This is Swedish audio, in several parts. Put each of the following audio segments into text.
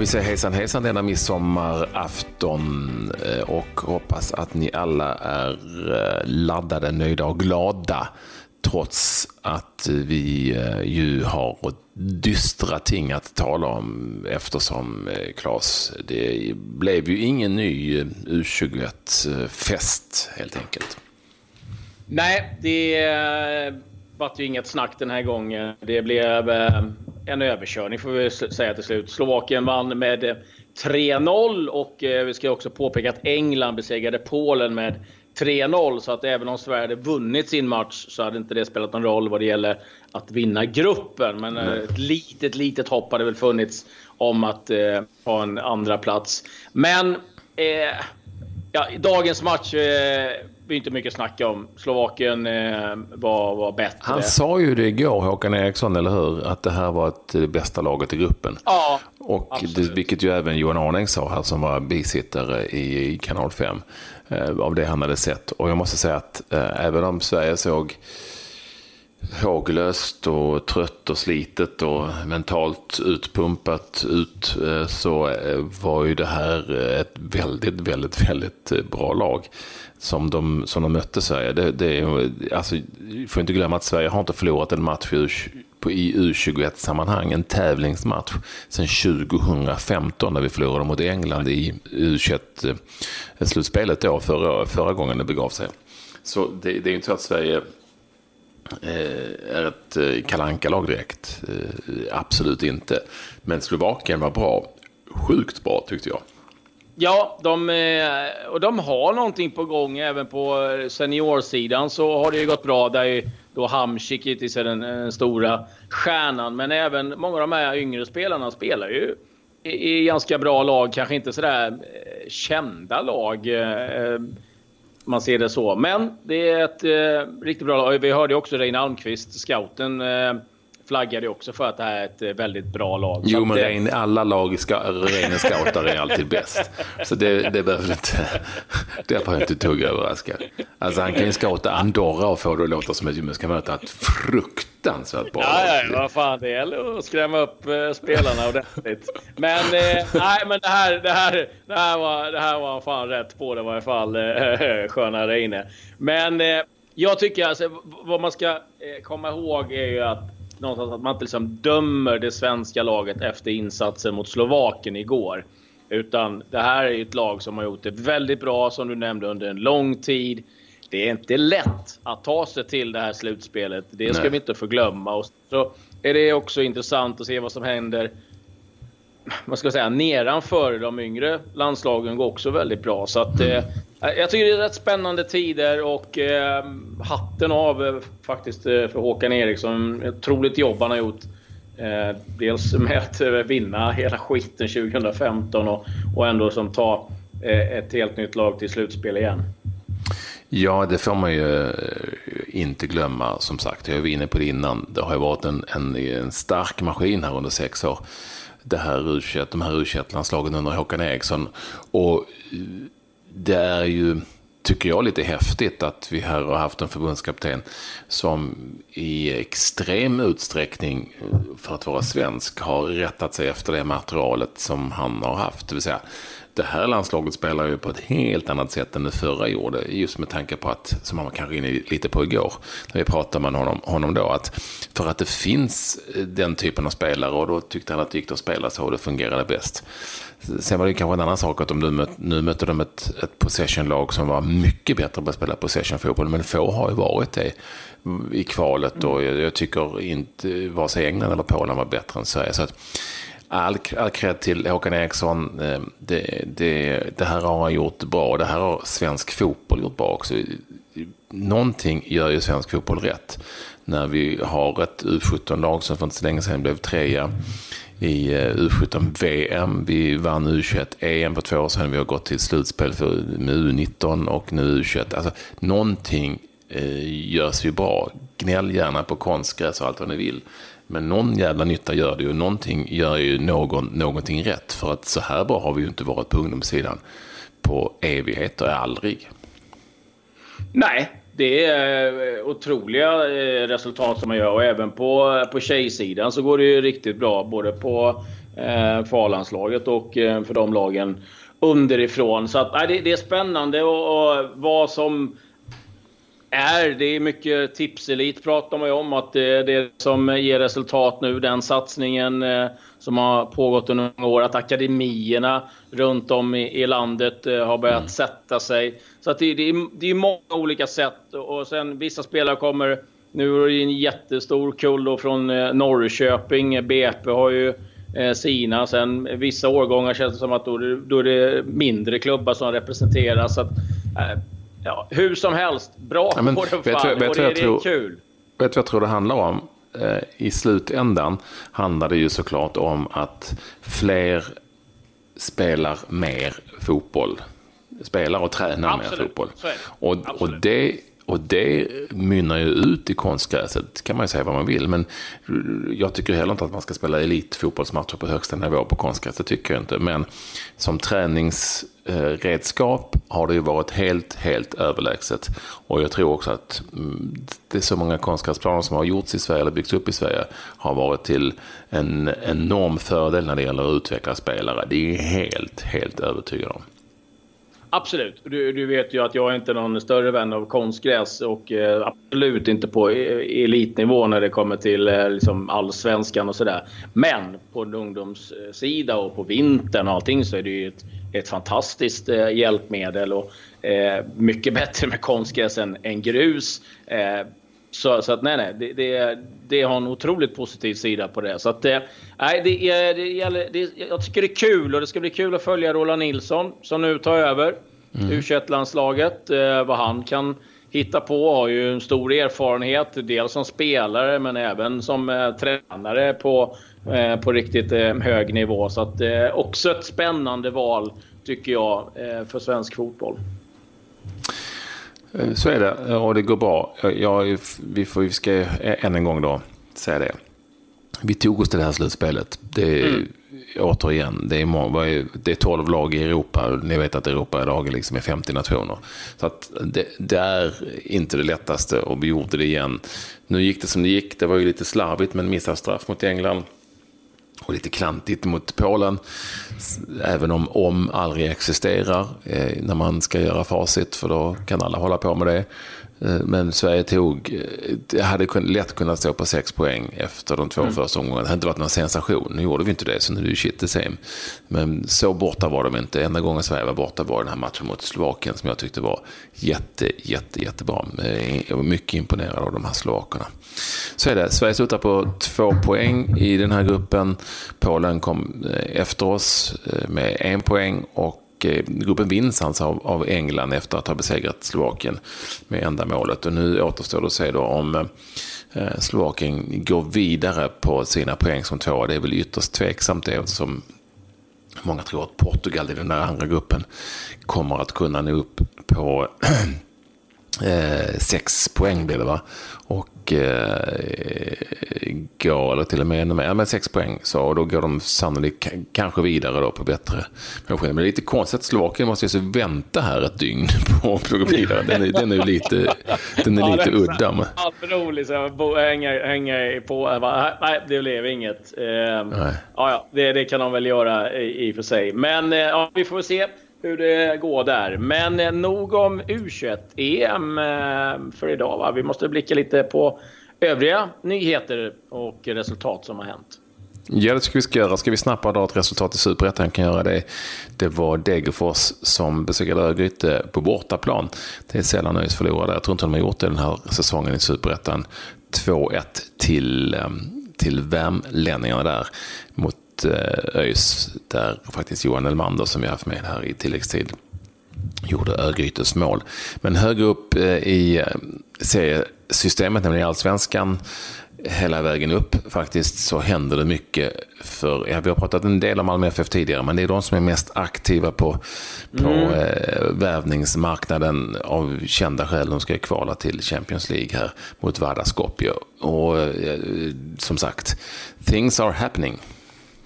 Vi säga hejsan hejsan denna midsommarafton eh, och hoppas att ni alla är eh, laddade, nöjda och glada. Trots att vi eh, ju har dystra ting att tala om eftersom, Claes, det blev ju ingen ny U21-fest helt enkelt. Nej, det vart ju inget snack den här gången. Det blev en överkörning får vi säga till slut. Slovakien vann med 3-0 och eh, vi ska också påpeka att England besegrade Polen med 3-0 så att även om Sverige hade vunnit sin match så hade inte det spelat någon roll vad det gäller att vinna gruppen. Men eh, ett litet, litet hopp hade väl funnits om att eh, ha en andra plats. Men eh, ja, dagens match eh, inte mycket att snacka om. Slovakien eh, var, var bättre. Han sa ju det igår, Håkan Eriksson, eller hur? Att det här var ett, det bästa laget i gruppen. Ja, och det, Vilket ju även Johan Arning sa här som var bisittare i, i kanal 5. Eh, av det han hade sett. Och jag måste säga att eh, även om Sverige såg håglöst och trött och slitet och mentalt utpumpat ut eh, så eh, var ju det här eh, ett väldigt, väldigt, väldigt bra lag som de, som de mötte Sverige. Det, det, alltså, får inte glömma att Sverige har inte förlorat en match i U21-sammanhang, en tävlingsmatch, sedan 2015 när vi förlorade mot England i U21-slutspelet då, förra, förra gången det begav sig. Så det, det är inte så att Sverige Eh, är ett eh, kalanka lag direkt. Eh, absolut inte. Men Slovakien var bra. Sjukt bra tyckte jag. Ja, de, och de har någonting på gång även på seniorsidan så har det ju gått bra. Där är då Hamsik givetvis är den, den stora stjärnan. Men även många av de här yngre spelarna spelar ju i, i ganska bra lag. Kanske inte sådär kända lag. Man ser det så. Men det är ett eh, riktigt bra lag. Vi hörde också Reine Almqvist, scouten, eh, flaggade också för att det här är ett eh, väldigt bra lag. Jo, men det... alla lag, Reine scoutar är alltid bäst. Så det, det behöver inte, det var inte tugg överraskad. Alltså han kan ju scouta Andorra och få det att låta som ett gymnastiskt ett fruktansvärt bra lag. Ja, ja, vad fan, det gäller att skrämma upp eh, spelarna ordentligt. Men, eh, nej, men det här, det, här, det, här var, det här var fan rätt på det i varje fall, eh, sköna Reine. Men eh, jag tycker alltså, vad man ska komma ihåg är ju att någonstans att man inte liksom dömer det svenska laget efter insatsen mot Slovakien igår. Utan det här är ett lag som har gjort det väldigt bra, som du nämnde, under en lång tid. Det är inte lätt att ta sig till det här slutspelet. Det ska Nej. vi inte förglömma. Och så är det också intressant att se vad som händer vad ska säga, nedanför de yngre landslagen går också väldigt bra. Så att, eh, Eh, jag tycker det är rätt spännande tider och eh, hatten av eh, faktiskt eh, för Håkan Eriksson. Otroligt jobb han har gjort. Eh, dels med att eh, vinna hela skiten 2015 och, och ändå som ta ett helt nytt lag till slutspel igen. Ja, det får man ju inte glömma. Som sagt, jag var inne på det innan. Det har ju varit en, en, en stark maskin här under sex år det här U21, de här U21-landslagen under Håkan Eriksson. Och det är ju, tycker jag, lite häftigt att vi här har haft en förbundskapten som i extrem utsträckning, för att vara svensk, har rättat sig efter det materialet som han har haft. Det vill säga, det här landslaget spelar ju på ett helt annat sätt än det förra gjorde. Just med tanke på att, som han var kanske inne lite på igår, när vi pratade med honom, honom då, att för att det finns eh, den typen av spelare och då tyckte han att det gick att spela så och det fungerade bäst. Sen var det kanske en annan sak att de nu, möt, nu mötte de ett, ett possession-lag som var mycket bättre på att spela possession-fotboll, men få har ju varit det i kvalet och jag, jag tycker inte vare sig England eller Polen var bättre än Sverige. Så att, all, all cred till Håkan Eriksson. Eh, det, det, det, här har han gjort bra. Det här har svensk fotboll gjort bra också. Någonting gör ju svensk fotboll rätt. När vi har ett U17-lag som för inte så länge sedan blev trea i eh, U17-VM. Vi vann U21-EM för två år sedan. Vi har gått till slutspel för, med U19 och nu U21. Alltså, någonting eh, görs ju bra. Gnäll gärna på konstgräs och allt vad ni vill. Men någon jävla nytta gör det ju. Någonting gör ju någon, någonting rätt. För att så här bra har vi ju inte varit på ungdomssidan på evigheter, aldrig. Nej, det är eh, otroliga eh, resultat som man gör och även på, eh, på tjejsidan så går det ju riktigt bra. Både på eh, för och eh, för de lagen underifrån. Så att, nej, det, det är spännande och, och vad som är. Det är mycket tipselit pratar man ju om att det är det som ger resultat nu. Den satsningen eh, som har pågått under många år. Att akademierna runt om i, i landet eh, har börjat mm. sätta sig. Så att det, det, är, det är många olika sätt. Och sen vissa spelare kommer... Nu är det en jättestor kull då från eh, Norrköping. BP har ju sina. Sen vissa årgångar känns det som att då, då är det mindre klubbar som representeras. Så att, ja, hur som helst, bra ja, men, på det fan. Vet, vet, och det, det är kul. Vet du vad jag tror det handlar om? Eh, I slutändan handlar det ju såklart om att fler spelar mer fotboll. Spelar och tränar Absolut. mer fotboll. Och, och det och det mynnar ju ut i konstgräset, kan man ju säga vad man vill. Men jag tycker heller inte att man ska spela elitfotbollsmatcher på högsta nivå på konstgräs, det tycker jag inte. Men som Eh, redskap har det ju varit helt, helt överlägset. Och jag tror också att mm, det är så många konstgräsplaner som har gjorts i Sverige, eller byggts upp i Sverige, har varit till en enorm fördel när det gäller att utveckla spelare. Det är helt, helt övertygad om. Absolut. Du, du, vet ju att jag är inte någon större vän av konstgräs och eh, absolut inte på eh, elitnivå när det kommer till eh, liksom allsvenskan och sådär. Men på en ungdomssida och på vintern och allting så är det ju ett, ett fantastiskt eh, hjälpmedel och eh, mycket bättre med konstgräs än, än grus. Eh, så, så, att nej, nej, det, det, det, har en otroligt positiv sida på det. Så att, nej, det, det gäller, det, jag tycker det är kul och det ska bli kul att följa Roland Nilsson som nu tar över mm. U21-landslaget. Eh, vad han kan hitta på har ju en stor erfarenhet, dels som spelare men även som eh, tränare på, på riktigt eh, hög nivå. Så att, eh, också ett spännande val tycker jag för svensk fotboll. Eh, så är det och det går bra. Jag, vi, får, vi ska än en gång då säga det. Vi tog oss till det här slutspelet. Det är, mm. Återigen, det är, det är 12 lag i Europa. Ni vet att Europa idag är liksom 50 nationer. Så att det, det, är inte det lättaste och vi gjorde det igen. Nu gick det som det gick. Det var ju lite slarvigt med en missad straff mot England kanske lite klantigt mot Polen. Även om om aldrig existerar eh, när man ska göra facit, för då kan alla hålla på med det. Eh, men Sverige tog, eh, hade lätt kunnat stå på sex poäng efter de två mm. första omgångarna. Det hade inte varit någon sensation. Nu gjorde vi inte det, så nu är det shit the same. Men så borta var de inte. Enda gången Sverige var borta var den här matchen mot Slovakien som jag tyckte var jätte, jätte, jättebra. Jag var mycket imponerad av de här slovakerna. Så är det. Sverige slutar på två poäng i den här gruppen. Polen kom eh, efter oss med en poäng och och eh, gruppen vinns alltså av, av England efter att ha besegrat Slovakien med enda målet. Och nu återstår det att se då om eh, Slovakien går vidare på sina poäng som tvåa. Det är väl ytterst tveksamt det eftersom många tror att Portugal i den där andra gruppen kommer att kunna nå upp på eh, sex poäng blir det va? Och eh, går, eller till och med ännu mer, ja, men sex poäng. Så, och då går de sannolikt kanske vidare då på bättre. Men det är lite konstigt att Slovakien måste ju så vänta här ett dygn på att plugga vidare. Den är, den är lite, den är lite udda. Men... Rolig så hänga, hänga på. Bara, nej, det blev inget. Eh, ja, ja, det, det kan de väl göra i, i och för sig. Men eh, ja, vi får se hur det går där. Men eh, nog om U21-EM eh, för idag. Va? Vi måste blicka lite på övriga nyheter och resultat som har hänt. Ja, det ska vi ska göra. Ska vi snabbt dra ett resultat i Superettan kan göra det. Det var Degerfors som besegrade Örgryte på bortaplan. Det är sällan ÖIS förlorade. Jag tror inte de har gjort det den här säsongen i Superettan. 2-1 till, eh, till värmlänningarna där mot Eh, ÖIS där faktiskt Johan Elmander som vi haft med här i tilläggstid gjorde Örgrytes mål. Men högre upp eh, i eh, seriesystemet, nämligen allsvenskan, hela vägen upp faktiskt så händer det mycket. För, ja, vi har pratat en del om Malmö FF tidigare, men det är de som är mest aktiva på, på mm. eh, värvningsmarknaden av kända skäl. De ska kvala till Champions League här mot Vardar Skopje. Och eh, som sagt, things are happening.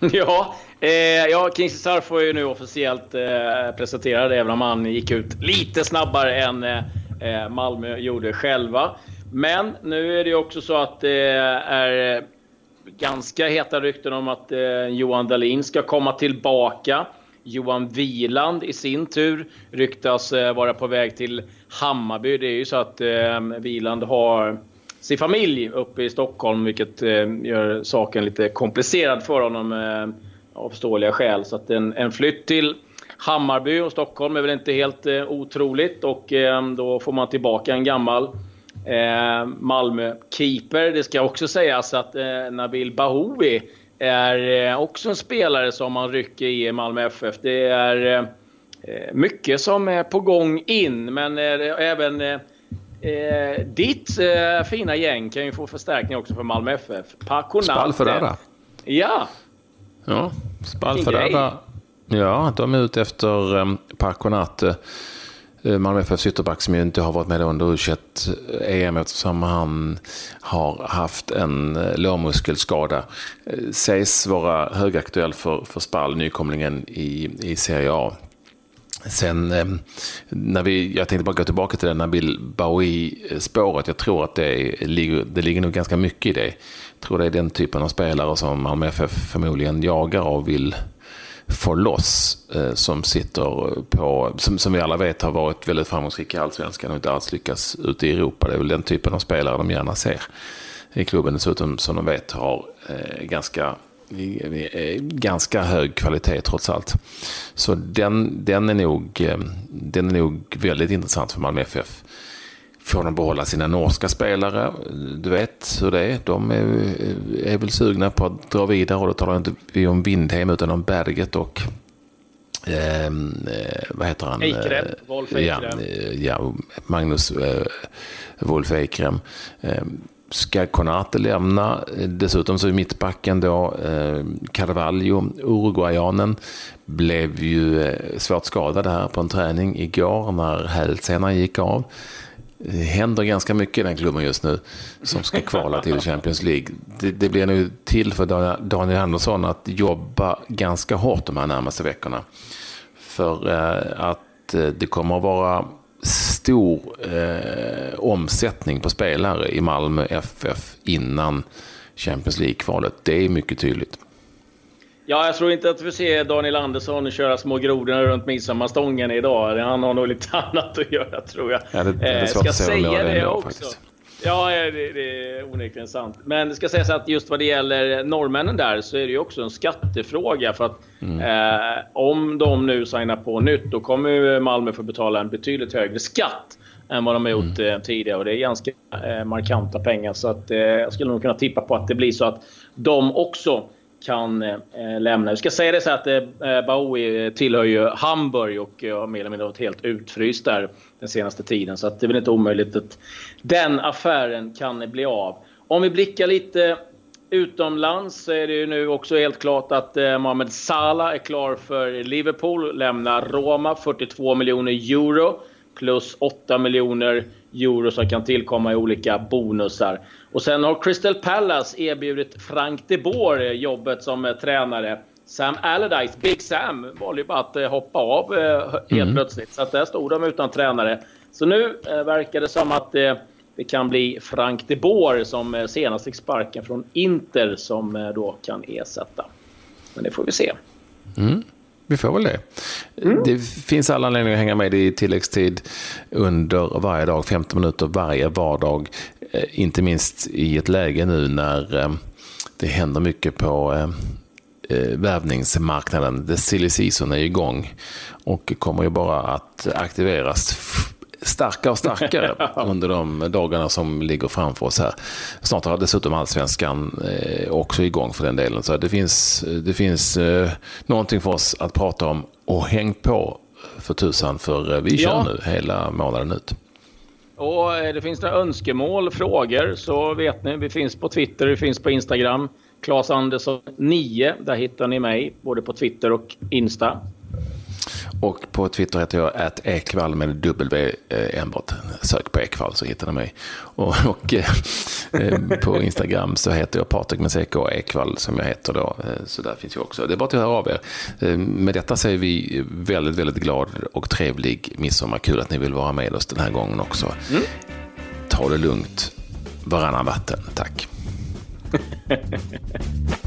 Ja, eh, ja King Sarf var ju nu officiellt eh, presenterad även om han gick ut lite snabbare än eh, eh, Malmö gjorde själva. Men nu är det också så att det är eh, ganska heta rykten om att eh, Johan Dahlin ska komma tillbaka. Johan Wieland i sin tur ryktas eh, vara på väg till Hammarby. Det är ju så att eh, Wieland har sin familj uppe i Stockholm vilket eh, gör saken lite komplicerad för honom eh, av förståeliga skäl. Så att en, en flytt till Hammarby och Stockholm är väl inte helt eh, otroligt och eh, då får man tillbaka en gammal eh, Malmö-keeper. Det ska också sägas att eh, Nabil Bahoui är eh, också en spelare som man rycker i Malmö FF. Det är eh, eh, mycket som är på gång in, men eh, även eh, Eh, ditt eh, fina gäng kan ju få förstärkning också för Malmö FF. Paconate. Spalferada. Ja. Ja, Spalferada. Ja, de är ute efter Paconate. Eh, Malmö FFs ytterback som ju inte har varit med under u EM eftersom han har haft en eh, lårmuskelskada. Eh, sägs vara högaktuell för, för Spall, nykomlingen i, i Serie A. Sen eh, när vi, jag tänkte bara gå tillbaka till det Nabil Baoui-spåret. Jag tror att det, ligger, det ligger nog ganska mycket i det. Jag tror det är den typen av spelare som Malmö FF förmodligen jagar och vill få loss eh, som sitter på, som, som vi alla vet har varit väldigt framgångsrika i allsvenskan och inte alls lyckats ute i Europa. Det är väl den typen av spelare de gärna ser i klubben. Dessutom som de vet har eh, ganska ganska hög kvalitet trots allt. Så den, den, är nog, eh, den är nog väldigt intressant för Malmö FF får de behålla sina norska spelare. Du vet hur det är. De är, är väl sugna på att dra vidare och då talar inte vi om Windheim utan om Berget och ehm, eh, vad heter han? Eikrem, Wolf Eikrem. Ja, eh, ja, Magnus eh, Wolf Eikrem. Eh, ska Konate lämna? Dessutom så är mittbacken då eh, Carvalho, uruguayanen, blev ju eh, svårt skadad här på en träning igår när hälsenan gick av. Det händer ganska mycket i den klubben just nu som ska kvala till Champions League. Det, det blir nu till för Daniel Andersson att jobba ganska hårt de här närmaste veckorna. För eh, att eh, det kommer att vara stor eh, omsättning på spelare i Malmö FF innan Champions League-kvalet. Det är mycket tydligt. Ja, jag tror inte att vi ser Daniel Andersson köra små grodorna runt midsommarstången idag. Han har nog lite annat att göra tror jag. Ja, det, det är svårt ska säga det, det också. Faktiskt. Ja, det, det är onekligen sant. Men det ska sägas att just vad det gäller norrmännen där så är det ju också en skattefråga. För att mm. eh, om de nu signar på nytt då kommer Malmö få betala en betydligt högre skatt än vad de har gjort mm. eh, tidigare. Och det är ganska eh, markanta pengar. Så att, eh, jag skulle nog kunna tippa på att det blir så att de också kan eh, lämna. Vi ska säga det så att eh, eh, Bowie tillhör ju Hamburg och eh, har mer eller mindre varit helt utfryst där den senaste tiden. Så att det är väl inte omöjligt att den affären kan bli av. Om vi blickar lite utomlands så är det ju nu också helt klart att eh, Mohamed Salah är klar för Liverpool. Lämnar Roma 42 miljoner euro plus 8 miljoner euro som kan tillkomma i olika bonusar. Och sen har Crystal Palace erbjudit Frank de Boer jobbet som eh, tränare. Sam Allardyce, Big Sam, valde ju bara att eh, hoppa av eh, helt mm. plötsligt. Så att där stod de utan tränare. Så nu verkar det som att det kan bli Frank de Boer som senast fick sparken från Inter som då kan ersätta. Men det får vi se. Mm. Vi får väl det. Mm. Det finns alla anledningar att hänga med i tilläggstid under varje dag, 15 minuter varje vardag. Eh, inte minst i ett läge nu när eh, det händer mycket på eh, värvningsmarknaden. The silly season är igång och kommer ju bara att aktiveras starkare och starkare under de dagarna som ligger framför oss här. Snart har dessutom allsvenskan eh, också igång för den delen. Så det finns, det finns eh, någonting för oss att prata om och häng på för tusan för eh, vi kör ja. nu hela månaden ut. Och det finns några önskemål, frågor så vet ni. Vi finns på Twitter, vi finns på Instagram. Claes Andersson 9, där hittar ni mig både på Twitter och Insta. Och på Twitter heter jag att Ekvall med W eh, enbart. Sök på Ekvall så hittar ni mig. Och, och eh, På Instagram så heter jag Patrik med CK Ekvall som jag heter då. Så där finns jag också. Det är bara att höra av er. Med detta säger vi väldigt, väldigt glad och trevlig midsommar. Kul att ni vill vara med oss den här gången också. Mm. Ta det lugnt varannan vatten. Tack.